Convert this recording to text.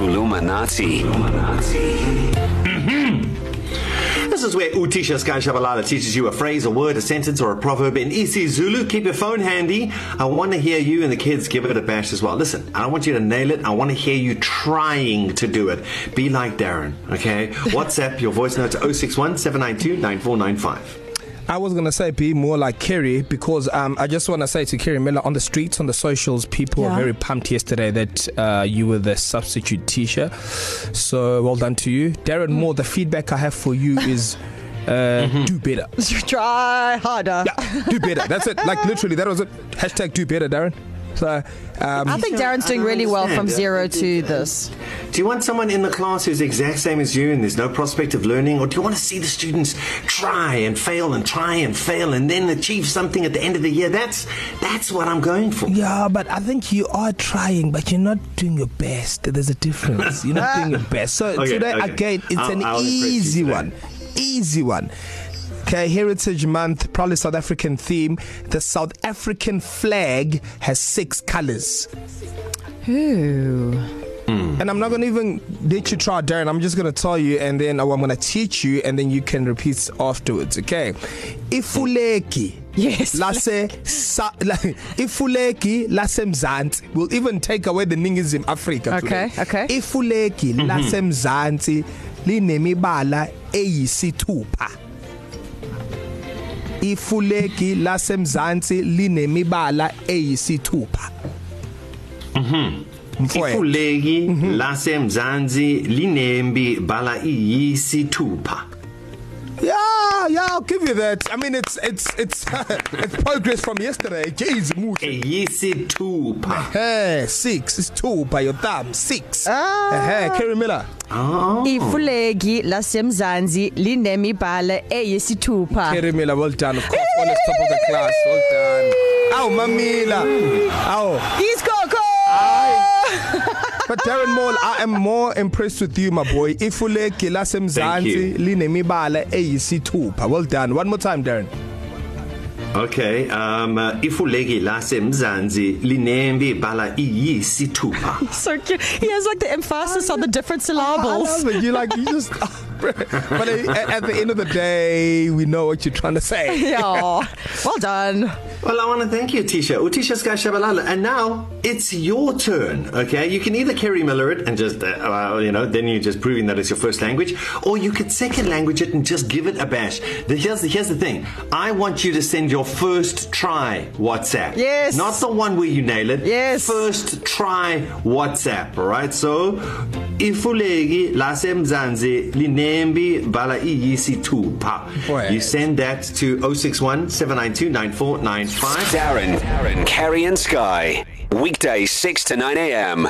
Kuluma Nazi. This is where Utisha Sky Shabalala teaches you a phrase, a word, a sentence, or a proverb in Isi Zulu. Keep your phone handy. I want to hear you and the kids give it a bash as well. Listen, I don't want you to nail it. I want to hear you trying to do it. Be like Darren, okay? WhatsApp your voice note to 061 792 9495. I was gonna say be more like Kerry because um, I just want to say to Kerry Miller on the streets, on the socials, people yeah. were very pumped yesterday that uh, you were the substitute teacher. So well done to you, Darren Moore. The feedback I have for you is. Uh, mm-hmm. do better. Try harder. Yeah, do better. That's it. Like literally, that was it. Hashtag do better, Darren. So um, I think Darren's doing really well from zero to this. Do you want someone in the class who's the exact same as you and there's no prospect of learning, or do you want to see the students try and fail and try and fail and then achieve something at the end of the year? That's that's what I'm going for. Yeah, but I think you are trying, but you're not doing your best. There's a difference. You're not doing your best. So okay, today okay. again, it's I'll, an I'll easy one. Easy one. Okay, Heritage Month, probably South African theme. The South African flag has six colors. Ooh. Mm. And I'm not going to even let you try, Darren. I'm just going to tell you, and then oh, I'm going to teach you, and then you can repeat afterwards. Okay. Ifuleki. Yes. Lase sa, la, ifuleki lasemzansi will even take away the ningism Africa. Okay, today. okay. Ifuleki mm-hmm. lasemzansi linemibala eyisithupha. Ifulegi lasemzansi linemibala eyisithupha. Mhm. Ifulegi mhm. lasemzansi linembi bala iyisithupha. Yeah, yeah, I'll give you that. I mean, it's it's it's it's progress from yesterday. Jeez, muhle. Yisithupha. Eh, 6 is 2 by your thumb. 6. Ah. Eh, Kerry Miller. Oh. Ifulegi lasemzansi linemibala eyisithupha. Kerry Miller, well done. Of course, on the top of the class. Well done. Aw, Mamila. Aw. He's Coco. But Darren Mall, I am more impressed with you my boy. Ifuleki lasemzansi linemibala eyisithupha. Well done. One more time Darren. Okay, um uh, ifuleki lasemzansi linembi bala iyisithupha. So cute. He has like the emphasis on the different syllables. I love it. You like you just but at, at the end of the day, we know what you're trying to say. yeah. Well done. Well, I want to thank you, Tisha. Utisha Sky Shabalala. And now it's your turn, okay? You can either Kerry Miller it and just, uh, uh, you know, then you're just proving that it's your first language, or you could second language it and just give it a bash. The, here's, the, here's the thing I want you to send your first try WhatsApp. Yes. Not the one where you nail it. Yes. First try WhatsApp, all right? So, ifuleki lasemzansi linembi bala iyisithupha. You send that to 061 792 9495. Darren, Darren, Kerry and Sky. Weekdays 6 to 9 a.m.